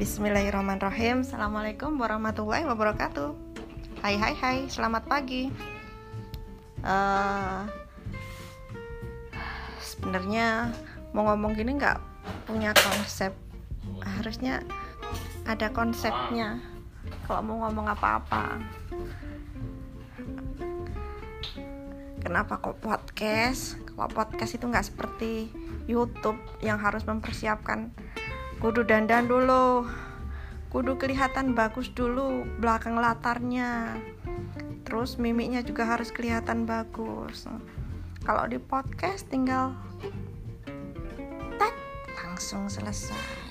Bismillahirrahmanirrahim. Assalamualaikum warahmatullahi wabarakatuh. Hai hai hai. Selamat pagi. Uh, Sebenarnya mau ngomong gini nggak punya konsep. Harusnya ada konsepnya. Kalau mau ngomong apa-apa. Kenapa kok podcast? Kalau podcast itu nggak seperti YouTube yang harus mempersiapkan kudu dandan dulu. Kudu kelihatan bagus dulu belakang latarnya. Terus mimiknya juga harus kelihatan bagus. Kalau di podcast tinggal tek langsung selesai